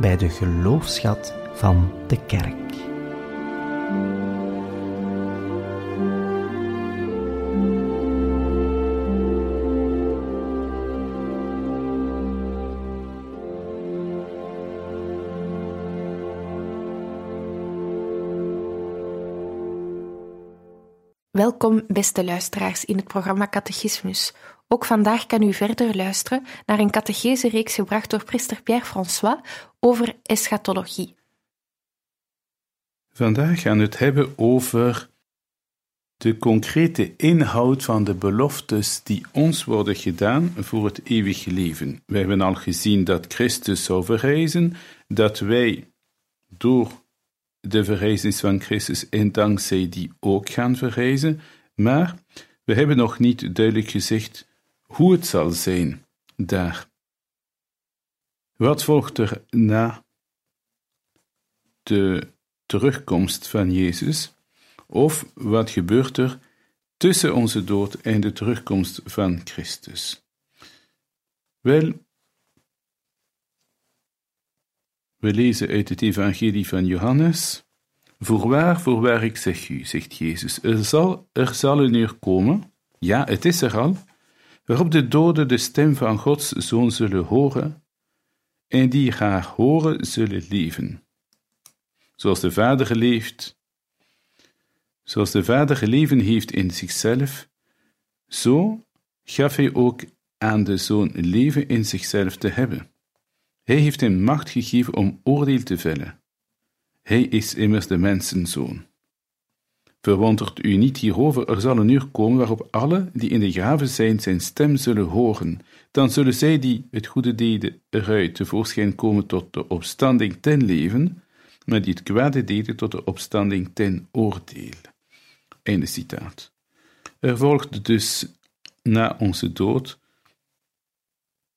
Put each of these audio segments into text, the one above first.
bij de geloofschat van de kerk. Welkom, beste luisteraars, in het programma Catechismus. Ook vandaag kan u verder luisteren naar een catechese-reeks gebracht door priester Pierre-François over eschatologie. Vandaag gaan we het hebben over de concrete inhoud van de beloftes die ons worden gedaan voor het eeuwige leven. We hebben al gezien dat Christus zou verrijzen, dat wij door de verrijzenis van Christus en dankzij die ook gaan verrijzen, maar we hebben nog niet duidelijk gezegd hoe het zal zijn daar. Wat volgt er na de terugkomst van Jezus? Of wat gebeurt er tussen onze dood en de terugkomst van Christus? Wel, we lezen uit het Evangelie van Johannes. Voorwaar, voorwaar, ik zeg u, zegt Jezus, er zal, er zal een uur komen, ja, het is er al, waarop de doden de stem van Gods Zoon zullen horen, en die haar horen zullen leven. Zoals de Vader geleefd, zoals de Vader geleven heeft in zichzelf, zo gaf hij ook aan de Zoon leven in zichzelf te hebben. Hij heeft hem macht gegeven om oordeel te vellen. Hij is immers de mensenzoon. Verwondert u niet hierover, er zal een uur komen waarop alle die in de graven zijn zijn stem zullen horen. Dan zullen zij die het goede deden eruit tevoorschijn komen tot de opstanding ten leven, maar die het kwade deden tot de opstanding ten oordeel. Einde citaat. Er volgt dus na onze dood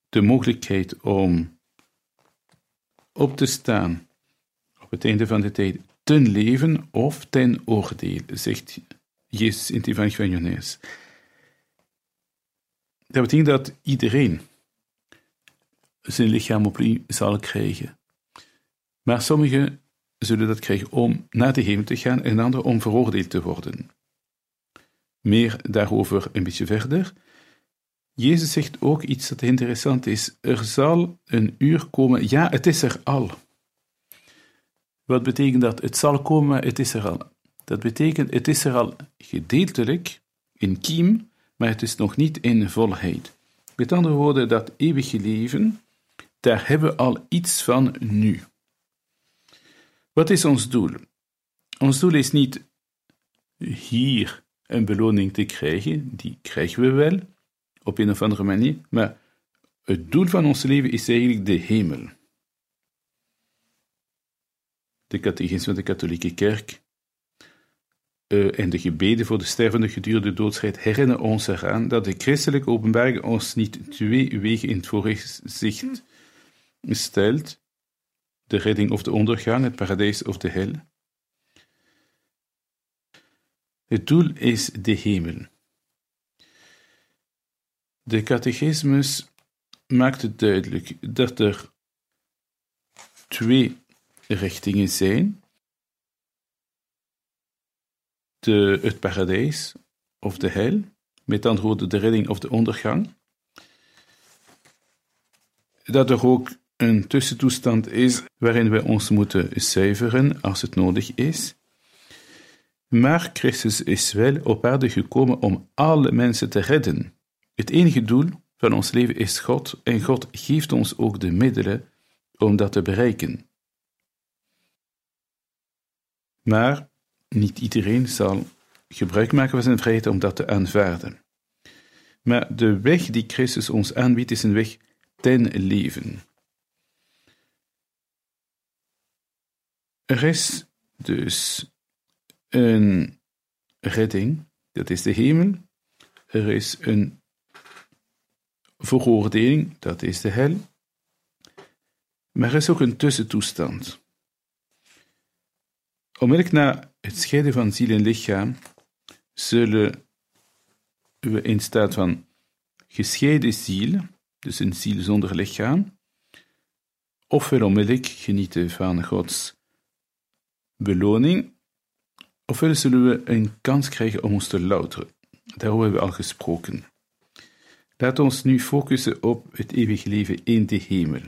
de mogelijkheid om op te staan op het einde van de tijd ten leven of ten oordeel, zegt Jezus in het Evangelie van Johannes. Dat betekent dat iedereen zijn lichaam opnieuw zal krijgen. Maar sommigen zullen dat krijgen om naar de hemel te gaan en anderen om veroordeeld te worden. Meer daarover een beetje verder. Jezus zegt ook iets dat interessant is. Er zal een uur komen, ja, het is er al. Wat betekent dat? Het zal komen, het is er al. Dat betekent, het is er al gedeeltelijk, in kiem, maar het is nog niet in volheid. Met andere woorden, dat eeuwige leven, daar hebben we al iets van nu. Wat is ons doel? Ons doel is niet hier een beloning te krijgen, die krijgen we wel, op een of andere manier, maar het doel van ons leven is eigenlijk de hemel. De catechisme van de katholieke kerk uh, en de gebeden voor de stervende gedurende doodstrijd herinneren ons eraan dat de christelijke openbaring ons niet twee wegen in het voorzicht stelt, de redding of de ondergang, het paradijs of de hel. Het doel is de hemel. De catechismus maakt het duidelijk dat er twee richtingen zijn. De, het paradijs of de hel, met andere woorden de redding of de ondergang. Dat er ook een tussentoestand is waarin we ons moeten zuiveren als het nodig is. Maar Christus is wel op aarde gekomen om alle mensen te redden. Het enige doel van ons leven is God en God geeft ons ook de middelen om dat te bereiken. Maar niet iedereen zal gebruik maken van zijn vrijheid om dat te aanvaarden. Maar de weg die Christus ons aanbiedt is een weg ten leven. Er is dus een redding, dat is de hemel. Er is een veroordeling, dat is de hel. Maar er is ook een tussentoestand. Onmiddellijk na het scheiden van ziel en lichaam zullen we in staat van gescheiden ziel, dus een ziel zonder lichaam, ofwel onmiddellijk genieten van Gods beloning, ofwel zullen we een kans krijgen om ons te louteren. Daarover hebben we al gesproken. Laat ons nu focussen op het eeuwige leven in de hemel.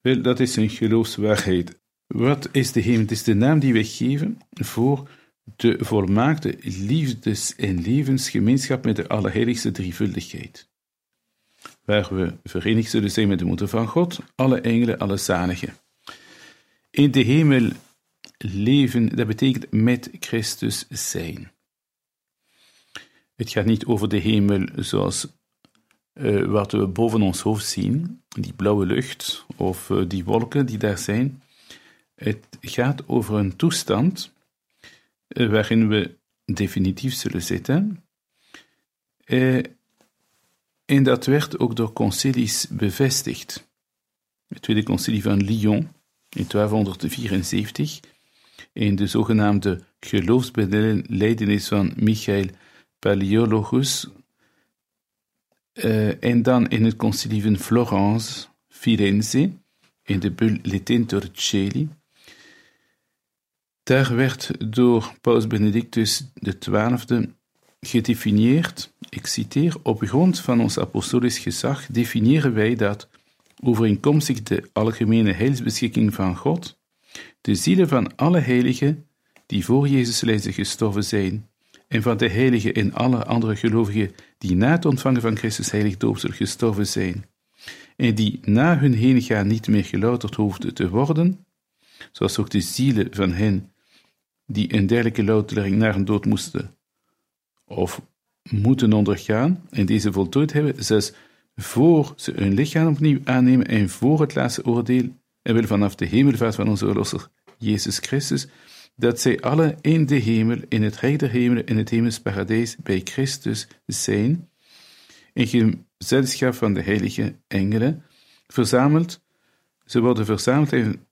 Wel, dat is een geloofswaarheid. Wat is de hemel? Het is de naam die we geven voor de volmaakte liefdes- en levensgemeenschap met de Allerheiligste Drievuldigheid, waar we verenigd zullen zijn met de Moeder van God, alle engelen, alle zaligen. In de hemel leven, dat betekent met Christus zijn. Het gaat niet over de hemel zoals uh, wat we boven ons hoofd zien, die blauwe lucht of uh, die wolken die daar zijn. Het gaat over een toestand uh, waarin we definitief zullen zitten. en dat werd ook door concilies bevestigd. Het Tweede Concilie van Lyon in 1274 in de zogenaamde geloofsbeleidenis van Michael Paleologus, uh, en dan in het concilie van Florence, Firenze, in de bull Letin Torricelli. Daar werd door Paus Benedictus XII gedefinieerd, ik citeer, op grond van ons apostolisch gezag definiëren wij dat, overeenkomstig de algemene heilsbeschikking van God, de zielen van alle heiligen die voor Jezus lijden gestorven zijn, en van de heiligen en alle andere gelovigen die na het ontvangen van Christus heilig doopsel gestorven zijn, en die na hun heengaan niet meer gelouterd hoefden te worden, zoals ook de zielen van hen die een dergelijke loutering naar een dood moesten. Of moeten ondergaan en deze voltooid hebben, zelfs voor ze hun lichaam opnieuw aannemen en voor het laatste oordeel, en wel vanaf de hemelvaart van onze Verlosser Jezus Christus, dat zij alle in de hemel, in het rijk der hemelen, in het hemelsparadijs bij Christus zijn, in gezelschap van de heilige engelen, verzameld, ze worden verzameld en,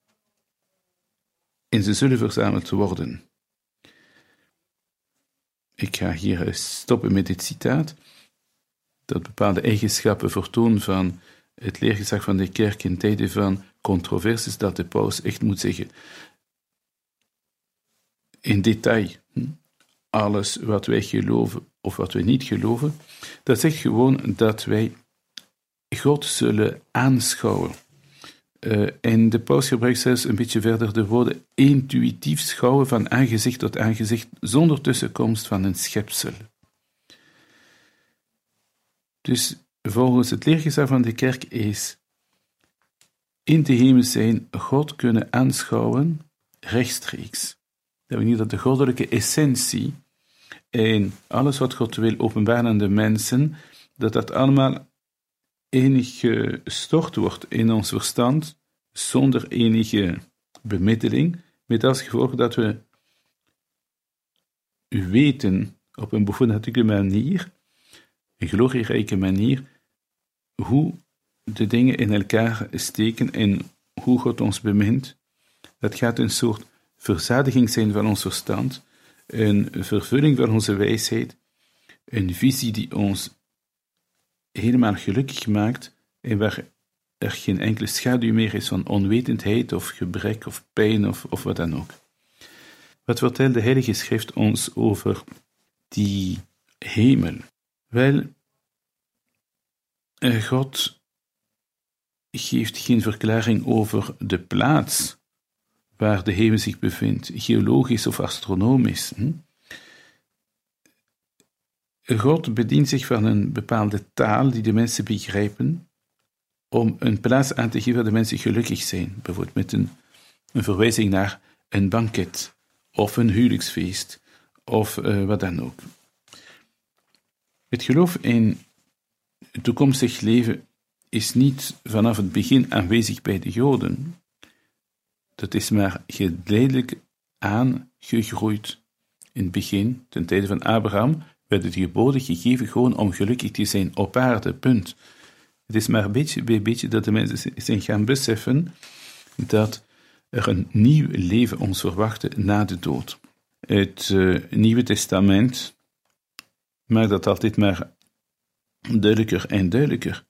en ze zullen verzameld worden. Ik ga hier stoppen met dit citaat, dat bepaalde eigenschappen vertoont van het leergezag van de kerk in tijden van controversies, dat de paus echt moet zeggen, in detail hm, alles wat wij geloven of wat wij niet geloven. Dat zegt gewoon dat wij God zullen aanschouwen. Uh, en de paus gebruikt zelfs een beetje verder de woorden intuïtief schouwen van aangezicht tot aangezicht, zonder tussenkomst van een schepsel. Dus volgens het leergezag van de kerk is in de hemel zijn God kunnen aanschouwen rechtstreeks. Dat betekent dat de goddelijke essentie en alles wat God wil openbaren aan de mensen, dat dat allemaal enig gestort wordt in ons verstand, zonder enige bemiddeling, met als gevolg dat we weten op een bovennatuurlijke manier, een glorierijke manier, hoe de dingen in elkaar steken en hoe God ons bemint. Dat gaat een soort verzadiging zijn van ons verstand, een vervulling van onze wijsheid, een visie die ons helemaal gelukkig maakt en waar er geen enkele schaduw meer is van onwetendheid of gebrek of pijn of, of wat dan ook. Wat vertelt de Heilige Schrift ons over die hemel? Wel, eh, God geeft geen verklaring over de plaats waar de hemel zich bevindt, geologisch of astronomisch. Hm? God bedient zich van een bepaalde taal die de mensen begrijpen, om een plaats aan te geven waar de mensen gelukkig zijn, bijvoorbeeld met een, verwijzing naar een banket of een huwelijksfeest of uh, wat dan ook. Het geloof in toekomstig leven is niet vanaf het begin aanwezig bij de Joden, dat is maar geleidelijk aangegroeid. In het begin, ten tijde van Abraham, werden de geboden gegeven gewoon om gelukkig te zijn op aarde, punt. Het is maar beetje bij beetje dat de mensen zijn gaan beseffen dat er een nieuw leven ons verwachtte na de dood. Het uh, Nieuwe Testament maakt dat altijd maar duidelijker en duidelijker.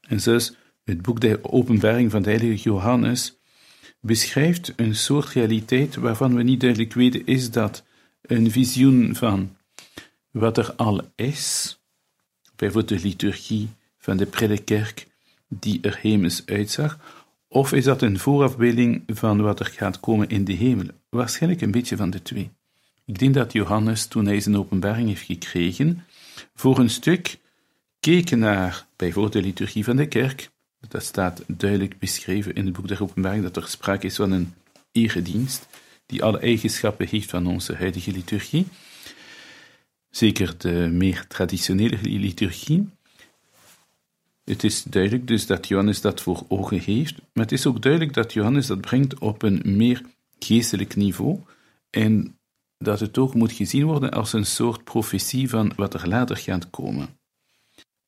En zelfs het boek de Openbaring van de Heilige Johannes beschrijft een soort realiteit waarvan we niet duidelijk weten is dat een visioen van wat er al is, bijvoorbeeld de liturgie van de predikerk die er hemels uitzag, of is dat een voorafbeelding van wat er gaat komen in de hemel? Waarschijnlijk een beetje van de twee. Ik denk dat Johannes, toen hij zijn openbaring heeft gekregen, voor een stuk keek naar bijvoorbeeld de liturgie van de kerk. Dat staat duidelijk beschreven in het boek der openbaring, dat er sprake is van een eredienst, die alle eigenschappen heeft van onze huidige liturgie. Zeker de meer traditionele liturgie. Het is duidelijk dus dat Johannes dat voor ogen heeft, maar het is ook duidelijk dat Johannes dat brengt op een meer geestelijk niveau en dat het ook moet gezien worden als een soort profetie van wat er later gaat komen.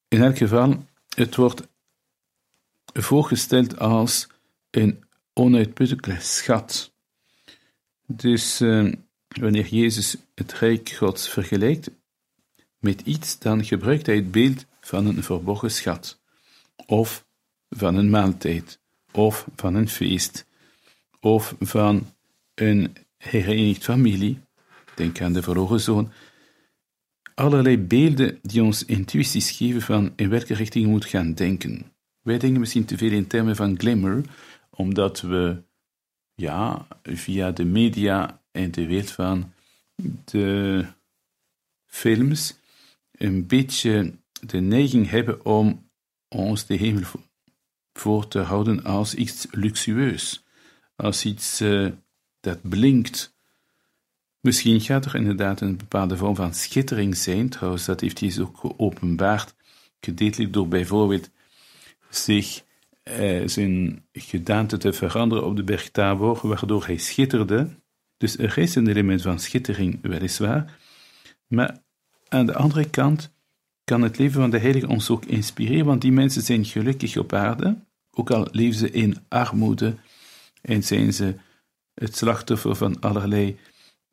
In elk geval, het wordt voorgesteld als een onuitputtelijke schat. Dus uh, wanneer Jezus het Rijk Gods vergelijkt met iets, dan gebruikt hij het beeld van een verborgen schat of van een maaltijd, of van een feest, of van een herenigd familie, denk aan de verloren zoon, allerlei beelden die ons intuïties geven van in welke richting je moet gaan denken. Wij denken misschien te veel in termen van glimmer, omdat we ja, via de media en de wereld van de films een beetje de neiging hebben om ons de hemel voor te houden als iets luxueus, als iets uh, dat blinkt. Misschien gaat er inderdaad een bepaalde vorm van schittering zijn, trouwens, dat heeft hij ook geopenbaard, gedeeltelijk door bijvoorbeeld zich uh, zijn gedaante te veranderen op de berg Tabor, waardoor hij schitterde. Dus er is een element van schittering, weliswaar, maar aan de andere kant kan het leven van de heilige ons ook inspireren, want die mensen zijn gelukkig op aarde, ook al leven ze in armoede en zijn ze het slachtoffer van allerlei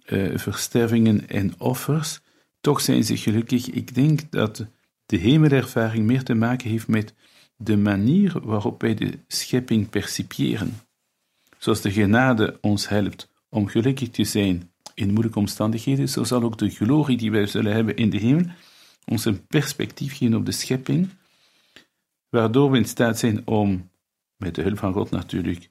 uh, verstervingen en offers, toch zijn ze gelukkig. Ik denk dat de hemelervaring meer te maken heeft met de manier waarop wij de schepping percipiëren. Zoals de genade ons helpt om gelukkig te zijn in moeilijke omstandigheden, zo zal ook de glorie die wij zullen hebben in de hemel ons een perspectief geven op de schepping, waardoor we in staat zijn om, met de hulp van God natuurlijk,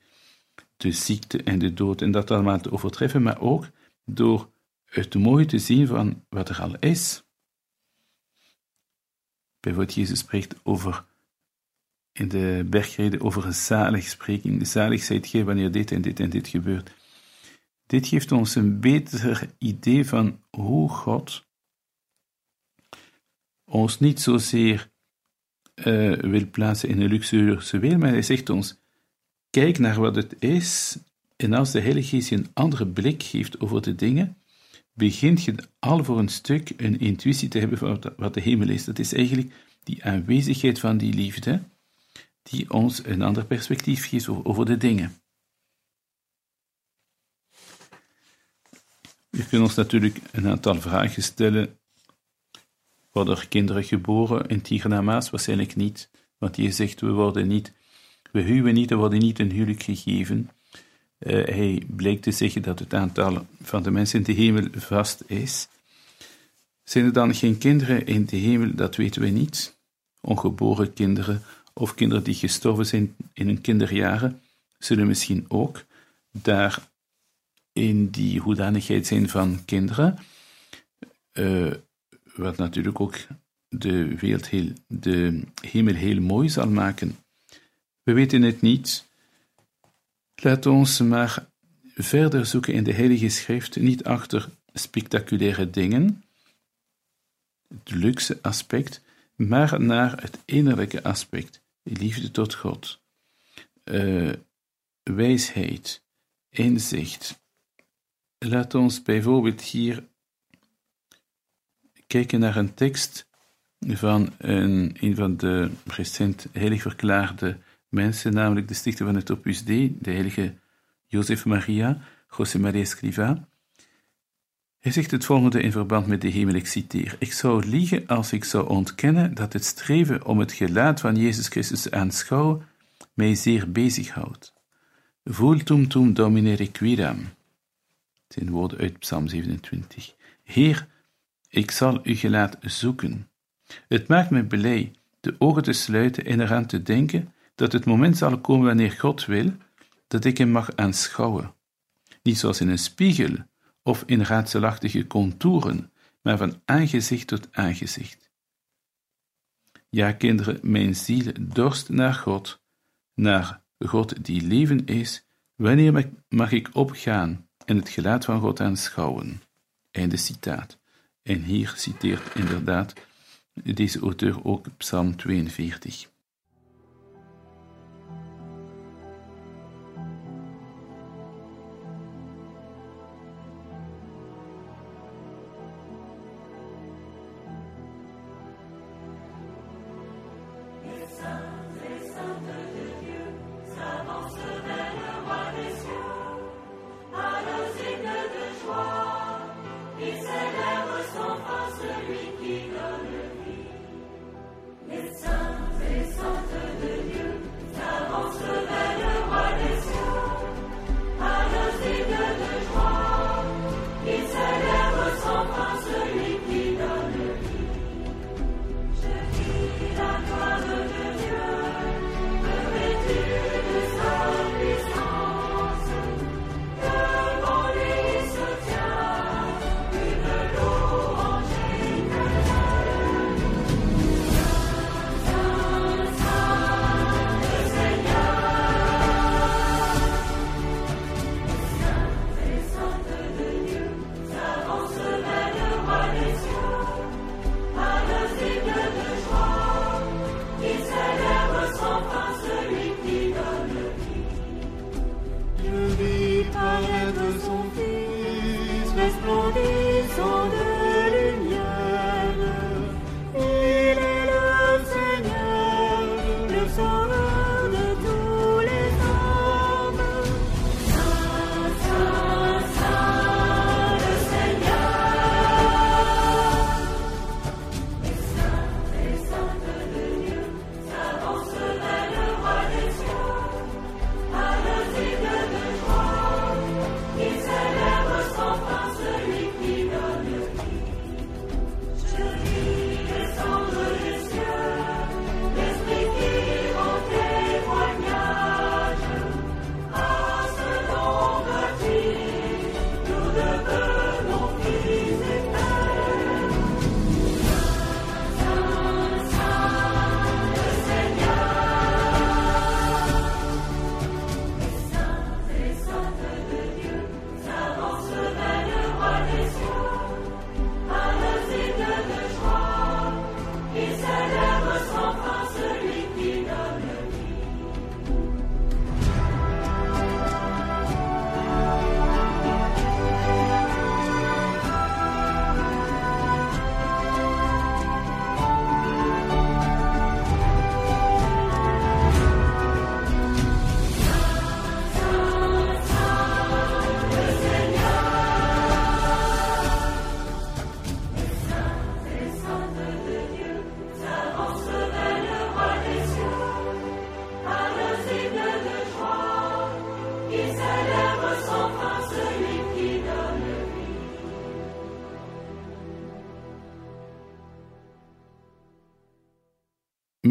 de ziekte en de dood en dat allemaal te overtreffen, maar ook door het mooie te zien van wat er al is. Bijvoorbeeld, Jezus spreekt over in de bergreden over een zalig spreking. Zalig zijt gij wanneer dit en dit en dit gebeurt. Dit geeft ons een beter idee van hoe God ons niet zozeer uh, wil plaatsen in een luxueuze wereld, maar hij zegt ons, kijk naar wat het is, en als de Heilige Geest je een andere blik geeft over de dingen, begint je al voor een stuk een intuïtie te hebben van wat de hemel is. Dat is eigenlijk die aanwezigheid van die liefde, die ons een ander perspectief geeft over de dingen. We kunnen ons natuurlijk een aantal vragen stellen worden er kinderen geboren in Tigernamaas? Waarschijnlijk niet, want je zegt we worden niet, we huwen niet, er worden niet een huwelijk gegeven. Uh, hij bleek te zeggen dat het aantal van de mensen in de hemel vast is. Zijn er dan geen kinderen in de hemel? Dat weten we niet. Ongeboren kinderen of kinderen die gestorven zijn in hun kinderjaren zullen misschien ook daar in die hoedanigheid zijn van kinderen. Uh, wat natuurlijk ook de wereld heel, de hemel heel mooi zal maken. We weten het niet. Laat ons maar verder zoeken in de Heilige Schrift, niet achter spectaculaire dingen, het luxe aspect, maar naar het innerlijke aspect, liefde tot God, uh, wijsheid inzicht. Laat ons bijvoorbeeld hier kijken naar een tekst van een, een van de recent heilig verklaarde mensen, namelijk de stichter van het Opus Dei, de heilige Jozef Maria, José Maria Escriva. Hij zegt het volgende in verband met de hemel, ik citeer. Ik zou liegen als ik zou ontkennen dat het streven om het gelaat van Jezus Christus te aanschouwen mij zeer bezighoudt. Vultum tum domine requiram. Zijn woorden uit Psalm 27. Heer, ik zal uw gelaat zoeken. Het maakt me blij de ogen te sluiten en eraan te denken dat het moment zal komen wanneer God wil dat ik hem mag aanschouwen. Niet zoals in een spiegel of in raadselachtige contouren, maar van aangezicht tot aangezicht. Ja, kinderen, mijn ziel dorst naar God, naar God die leven is. Wanneer mag ik opgaan en het gelaat van God aanschouwen? Einde citaat. En hier citeert inderdaad deze auteur ook Psalm 42.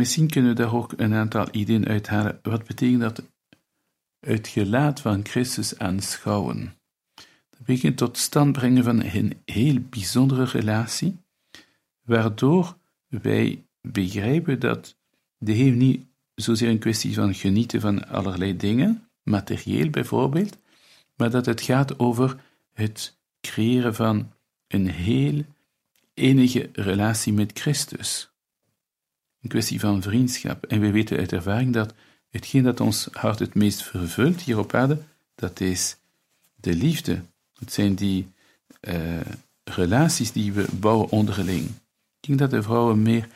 Misschien kunnen we daar ook een aantal ideeën uithalen. Wat betekent dat het gelaat van Christus aanschouwen? Dat betekent tot stand brengen van een heel bijzondere relatie, waardoor wij begrijpen dat de Heer niet zozeer een kwestie van genieten van allerlei dingen, materieel bijvoorbeeld, maar dat het gaat over het creëren van een heel enige relatie met Christus een kwestie van vriendschap. En we weten uit ervaring dat hetgeen dat ons hart het meest vervult hier op aarde, dat is de liefde. Het zijn die uh, relaties die we bouwen onderling. Ik denk dat de vrouwen meer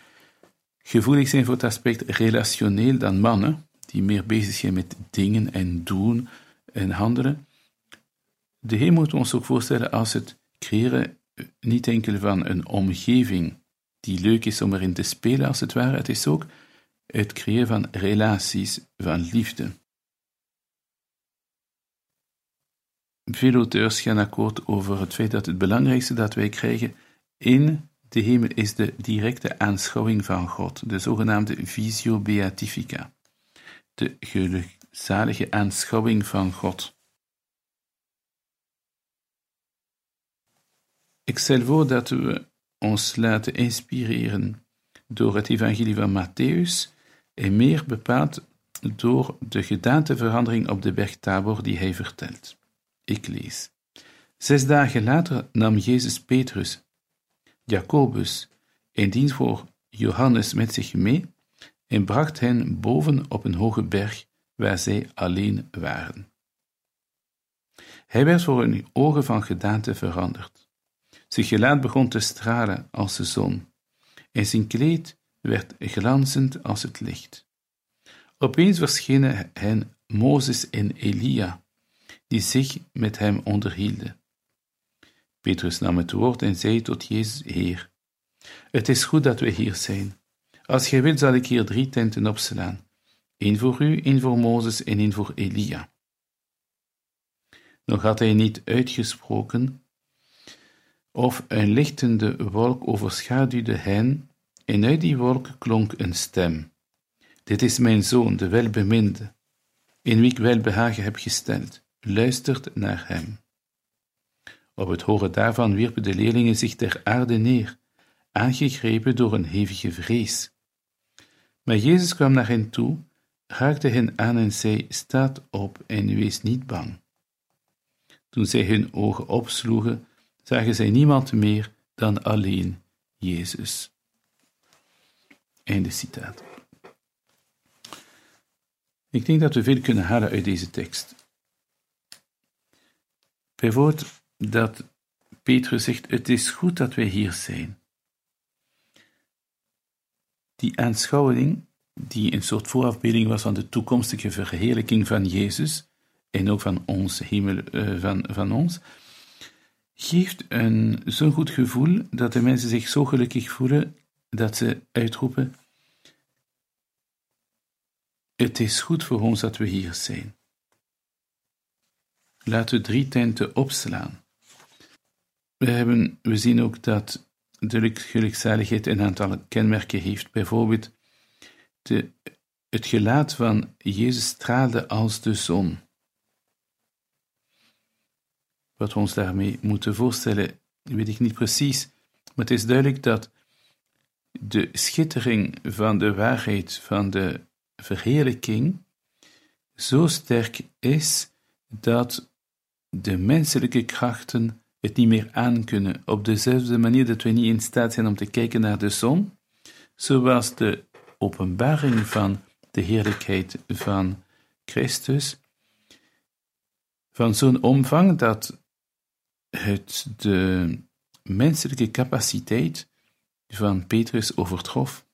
gevoelig zijn voor het aspect relationeel dan mannen, die meer bezig zijn met dingen en doen en handelen. De Heer moet ons ook voorstellen als het creëren niet enkel van een omgeving die leuk is om erin te spelen, als het ware, het is ook het creëren van relaties van liefde. Veel auteurs gaan akkoord over het feit dat het belangrijkste dat wij krijgen in de hemel is de directe aanschouwing van God, de zogenaamde visio beatifica, de gelukzalige aanschouwing van God. Ik stel voor dat we ons laten inspireren door het evangelie van Matthäus en meer bepaald door de gedaanteverandering op de berg Tabor die hij vertelt. Ik lees. Zes dagen later nam Jezus Petrus, Jacobus en diens voor Johannes met zich mee en bracht hen boven op een hoge berg waar zij alleen waren. Hij werd voor hun ogen van gedaante veranderd. Zijn gelaat begon te stralen als de zon, en zijn kleed werd glanzend als het licht. Opeens verschenen hen Mozes en Elia, die zich met hem onderhielden. Petrus nam het woord en zei tot Jezus, Heer, het is goed dat we hier zijn. Als gij wilt, zal ik hier drie tenten opslaan. één voor u, één voor Mozes en één voor Elia. Nog had hij niet uitgesproken, of een lichtende wolk overschaduwde hen, en uit die wolk klonk een stem. Dit is mijn zoon, de welbeminde, in wie ik welbehagen heb gesteld. Luistert naar hem. Op het horen daarvan wierpen de leerlingen zich ter aarde neer, aangegrepen door een hevige vrees. Maar Jezus kwam naar hen toe, raakte hen aan en zei: Staat op en wees niet bang. Toen zij hun ogen opsloegen, zagen zij niemand meer dan alleen Jezus. Einde citaat. Ik denk dat we veel kunnen halen uit deze tekst. Bijvoorbeeld dat Petrus zegt: Het is goed dat wij hier zijn. Die aanschouwing, die een soort voorafbeelding was van de toekomstige verheerlijking van Jezus en ook van ons, hemel, uh, van, van ons, geeft een zo'n goed gevoel dat de mensen zich zo gelukkig voelen dat ze uitroepen: Het is goed voor ons dat we hier zijn. Laten we drie tenten opslaan. We, hebben, we zien ook dat de gelukzaligheid een aantal kenmerken heeft. Bijvoorbeeld, de, het gelaat van Jezus straalde als de zon. Wat we ons daarmee moeten voorstellen, weet ik niet precies, maar het is duidelijk dat de schittering van de waarheid, van de verheerlijking, zo sterk is dat de menselijke krachten het niet meer aankunnen, op dezelfde manier dat we niet in staat zijn om te kijken naar de zon, zoals de openbaring van de heerlijkheid van Christus, van zo'n omvang dat het de menselijke capaciteit van Petrus overtrof.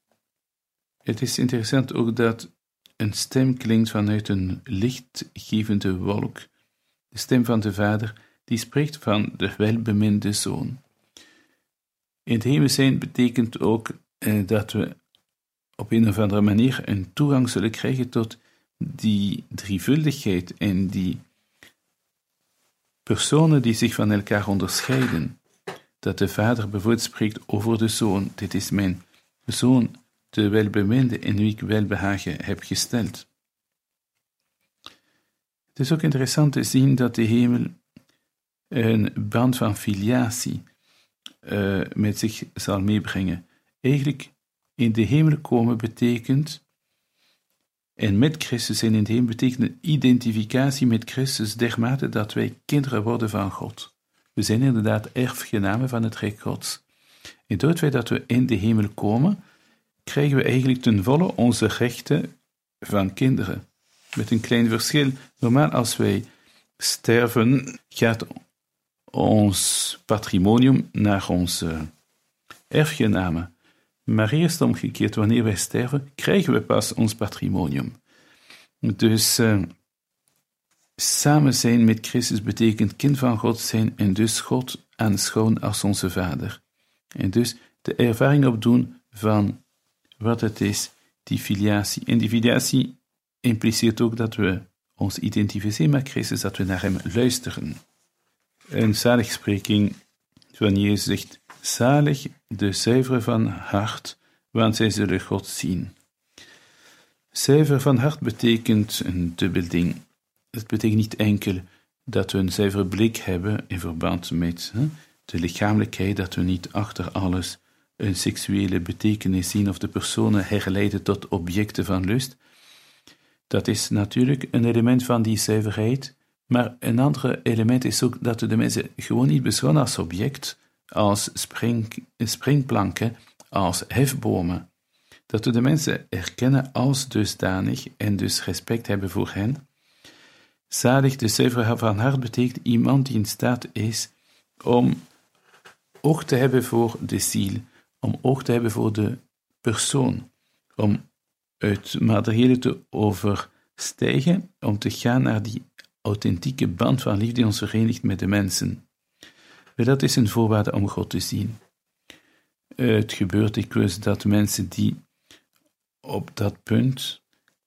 Het is interessant ook dat een stem klinkt vanuit een lichtgevende wolk, de stem van de Vader, die spreekt van de welbeminde Zoon. In het hemel zijn betekent ook eh, dat we op een of andere manier een toegang zullen krijgen tot die drievuldigheid en die personen die zich van elkaar onderscheiden. Dat de vader bijvoorbeeld spreekt over de zoon. Dit is mijn zoon, de welbeminde in wie ik welbehagen heb gesteld. Het is ook interessant te zien dat de hemel een band van filiatie uh, met zich zal meebrengen. Eigenlijk in de hemel komen betekent, en met Christus in hemel betekent identificatie met Christus dermate dat wij kinderen worden van God. We zijn inderdaad erfgenamen van het Rijk Gods. En door het feit dat we in de hemel komen, krijgen we eigenlijk ten volle onze rechten van kinderen. Met een klein verschil. Normaal als wij sterven gaat ons patrimonium naar onze erfgenamen. Maar eerst omgekeerd, wanneer wij sterven, krijgen we pas ons patrimonium. Dus uh, samen zijn met Christus betekent kind van God zijn en dus God aanschouwen als onze Vader. En dus de ervaring opdoen van wat het is, die filiatie. En die filiatie impliceert ook dat we ons identificeren met Christus, dat we naar Hem luisteren. Een zaligspreking van Jezus zegt, zalig de zuivere van hart, want zij zullen God zien. Zuiver van hart betekent een dubbel ding. Het betekent niet enkel dat we een zuivere blik hebben in verband met de lichamelijkheid, dat we niet achter alles een seksuele betekenis zien of de personen herleiden tot objecten van lust. Dat is natuurlijk een element van die zuiverheid, maar een ander element is ook dat we de mensen gewoon niet beschouwen als object, als spring, springplanken, als hefbomen. Dat we de mensen erkennen als dusdanig en dus respect hebben voor hen. Zalig de zuiver van hart betekent iemand die in staat is om oog te hebben voor de ziel, om oog te hebben voor de persoon, om het materiële te overstijgen, om te gaan naar die authentieke band van liefde die ons verenigt met de mensen. Dat is een voorwaarde om God te zien. Het gebeurt dikwijls dat mensen die op dat punt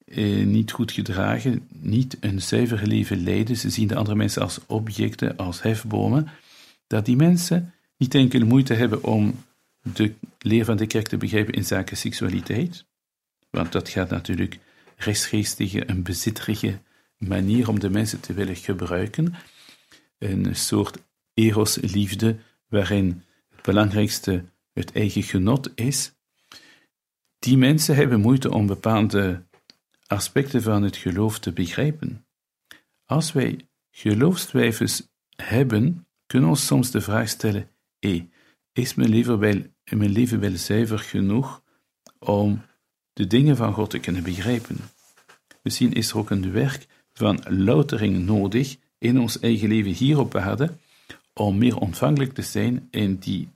eh, niet goed gedragen, niet een zuiver leven leiden, ze zien de andere mensen als objecten, als hefbomen, dat die mensen niet enkel moeite hebben om de leer van de kerk te begrijpen in zaken seksualiteit, want dat gaat natuurlijk rechtsgeestige, een bezitterige manier om de mensen te willen gebruiken, een soort eros-liefde waarin het belangrijkste het eigen genot is. Die mensen hebben moeite om bepaalde aspecten van het geloof te begrijpen. Als wij geloofstwijfels hebben, kunnen we ons soms de vraag stellen: hey, is mijn leven, wel, mijn leven wel zuiver genoeg om de dingen van God te kunnen begrijpen? Misschien is er ook een werk van loutering nodig in ons eigen leven hier op aarde, om meer ontvankelijk te zijn en die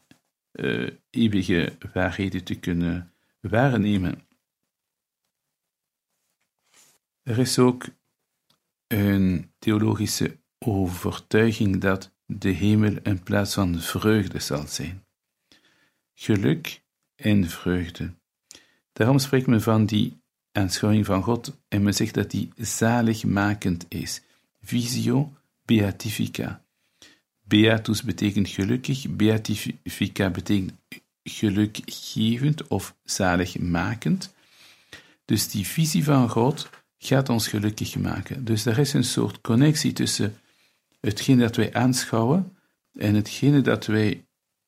uh, eeuwige waarheden te kunnen waarnemen. Er is ook een theologische overtuiging dat de hemel een plaats van vreugde zal zijn. Geluk en vreugde. Daarom spreekt men van die aanschouwing van God en men zegt dat die zaligmakend is. Visio beatifica. Beatus betekent gelukkig, beatifica betekent gelukgevend of zaligmakend. Dus die visie van God gaat ons gelukkig maken. Dus er is een soort connectie tussen hetgeen dat wij aanschouwen en hetgene dat wij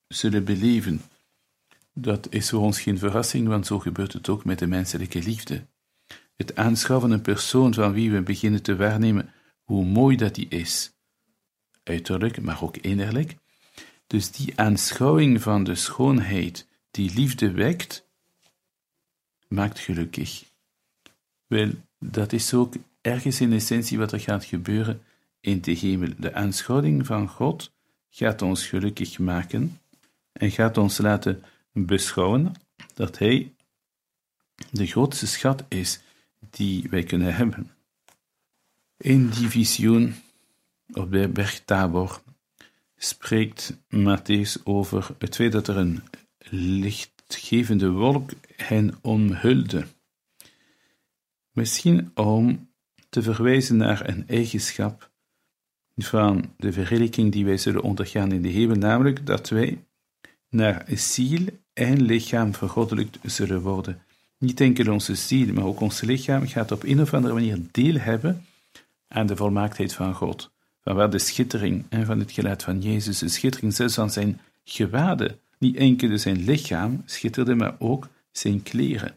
zullen beleven. Dat is voor ons geen verrassing, want zo gebeurt het ook met de menselijke liefde. Het aanschouwen van een persoon van wie we beginnen te waarnemen hoe mooi dat die is, uiterlijk, maar ook innerlijk. Dus die aanschouwing van de schoonheid die liefde wekt, maakt gelukkig. Wel, dat is ook ergens in essentie wat er gaat gebeuren in de hemel. De aanschouwing van God gaat ons gelukkig maken en gaat ons laten beschouwen dat Hij de grootste schat is die wij kunnen hebben. In die visioen op de berg Tabor spreekt Matthäus over het feit dat er een lichtgevende wolk hen omhulde. Misschien om te verwijzen naar een eigenschap van de verheerlijking die wij zullen ondergaan in de hemel, namelijk dat wij naar ziel en lichaam vergoddelijkt zullen worden. Niet enkel onze ziel, maar ook ons lichaam gaat op een of andere manier deel hebben aan de volmaaktheid van God. Vanwaar de schittering en van het gelaat van Jezus, de schittering zelfs van zijn gewaden, niet enkel zijn lichaam schitterde, maar ook zijn kleren.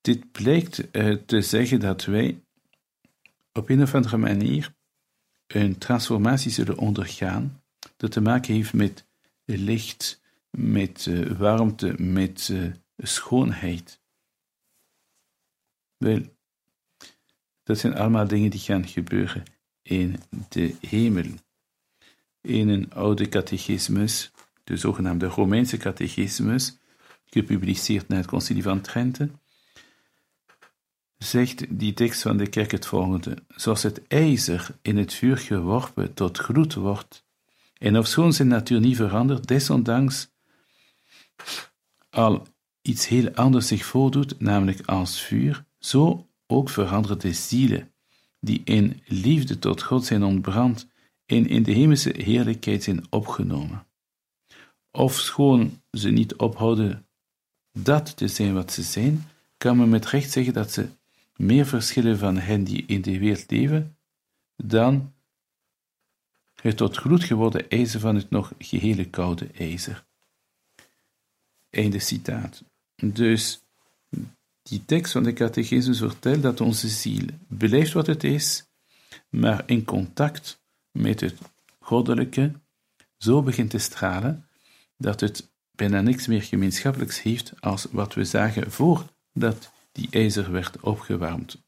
Dit blijkt uh, te zeggen dat wij op een of andere manier een transformatie zullen ondergaan dat te maken heeft met licht, met uh, warmte, met uh, schoonheid. Wel, Dat zijn allemaal dingen die gaan gebeuren in de hemel. In een oude catechismus, de zogenaamde Romeinse catechismus, gepubliceerd na het Concilie van Trente, zegt die tekst van de kerk het volgende: Zoals het ijzer in het vuur geworpen tot gloed wordt, en ofschoon zijn natuur niet verandert, desondanks al iets heel anders zich voordoet, namelijk als vuur, zo ook veranderen de zielen, die in liefde tot God zijn ontbrand en in de hemelse heerlijkheid zijn opgenomen. Ofschoon ze niet ophouden dat te zijn wat ze zijn, kan men met recht zeggen dat ze meer verschillen van hen die in de wereld leven, dan het tot gloed geworden ijzer van het nog gehele koude ijzer. Einde citaat. Dus die tekst van de catechismus vertelt dat onze ziel blijft wat het is, maar in contact met het goddelijke zo begint te stralen dat het bijna niks meer gemeenschappelijks heeft als wat we zagen voordat die ijzer werd opgewarmd.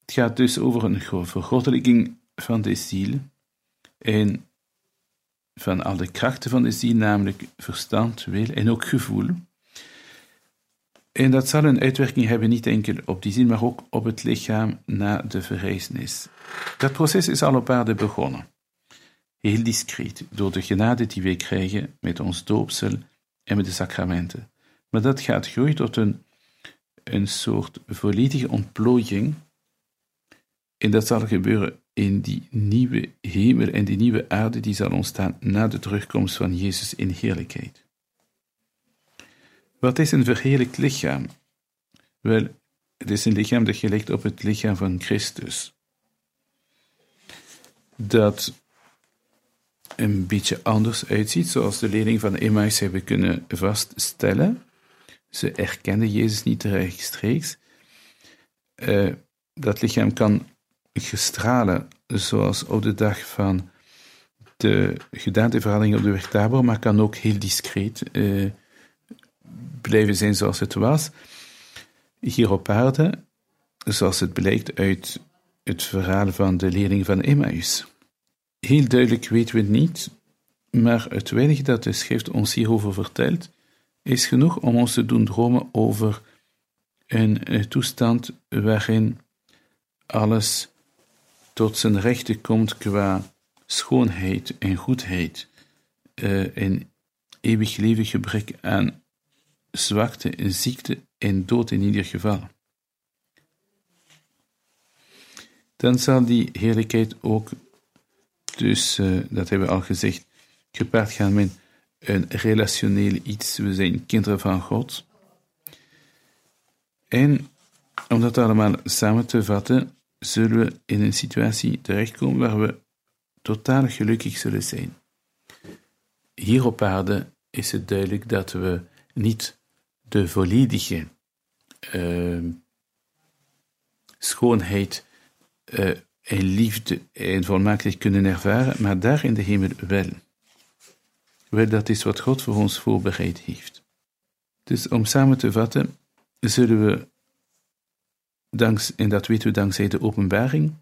Het gaat dus over een vergoddelijking van de ziel en van al de krachten van de ziel, namelijk verstand, wil en ook gevoel. En dat zal een uitwerking hebben niet enkel op die ziel, maar ook op het lichaam na de verrijzenis. Dat proces is al op aarde begonnen. Heel discreet, door de genade die wij krijgen met ons doopsel en met de sacramenten. Maar dat gaat groeien tot een, een soort volledige ontplooiing. En dat zal gebeuren in die nieuwe hemel en die nieuwe aarde die zal ontstaan na de terugkomst van Jezus in heerlijkheid. Wat is een verheerlijkt lichaam? Wel, het is een lichaam dat gelijkt op het lichaam van Christus. Dat een beetje anders uitziet, zoals de leerlingen van Emmaus hebben kunnen vaststellen. Ze erkenden Jezus niet rechtstreeks. Uh, dat lichaam kan gestralen, zoals op de dag van de gedaanteverandering op de weg Tabor, maar kan ook heel discreet uh, blijven zijn zoals het was. Hier op aarde, zoals het blijkt uit het verhaal van de leerling van Emmaus. Heel duidelijk weten we het niet, maar het weinige dat de schrift ons hierover vertelt, is genoeg om ons te doen dromen over een toestand waarin alles tot zijn rechten komt qua schoonheid en goedheid, uh, en eeuwig leven gebrek aan zwakte ziekte en dood in ieder geval. Dan zal die heerlijkheid ook, dus uh, dat hebben we al gezegd, gepaard gaan met een relationeel iets. We zijn kinderen van God. En om dat allemaal samen te vatten, zullen we in een situatie terechtkomen waar we totaal gelukkig zullen zijn. Hier op aarde is het duidelijk dat we niet de volledige uh, schoonheid uh, en liefde en volmaaktheid kunnen ervaren, maar daar in de hemel wel. Wel, dat is wat God voor ons voorbereid heeft. Dus om samen te vatten, zullen we danks, en dat weten we dankzij de openbaring,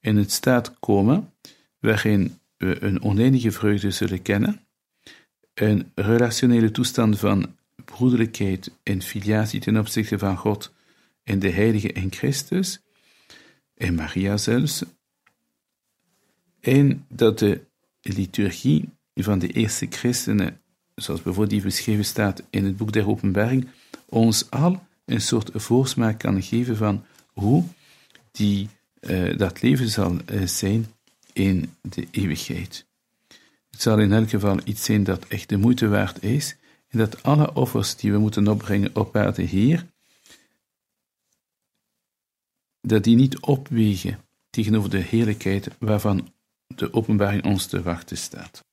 in het staat komen waarin we een oneindige vreugde zullen kennen, een relationele toestand van broederlijkheid en filiatie ten opzichte van God en de Heilige en Christus, en Maria zelfs, en dat de liturgie van de eerste christenen, zoals bijvoorbeeld die beschreven staat in het boek der Openbaring, ons al een soort voorsmaak kan geven van hoe die, uh, dat leven zal uh, zijn in de eeuwigheid. Het zal in elk geval iets zijn dat echt de moeite waard is, en dat alle offers die we moeten opbrengen op aarde hier, dat die niet opwegen tegenover de heerlijkheid waarvan de openbaring ons te wachten staat.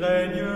règne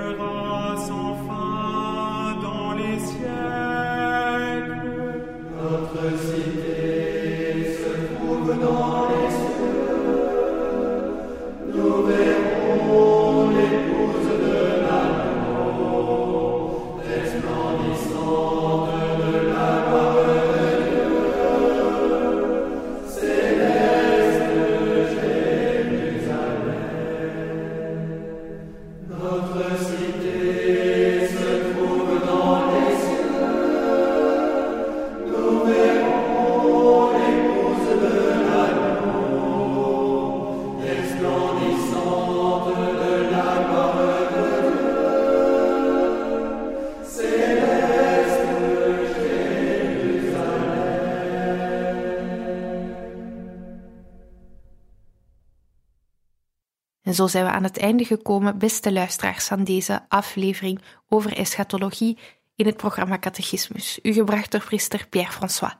En zo zijn we aan het einde gekomen, beste luisteraars, van deze aflevering over eschatologie in het programma Catechismus, u gebracht door priester Pierre-François.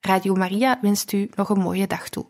Radio Maria wenst u nog een mooie dag toe.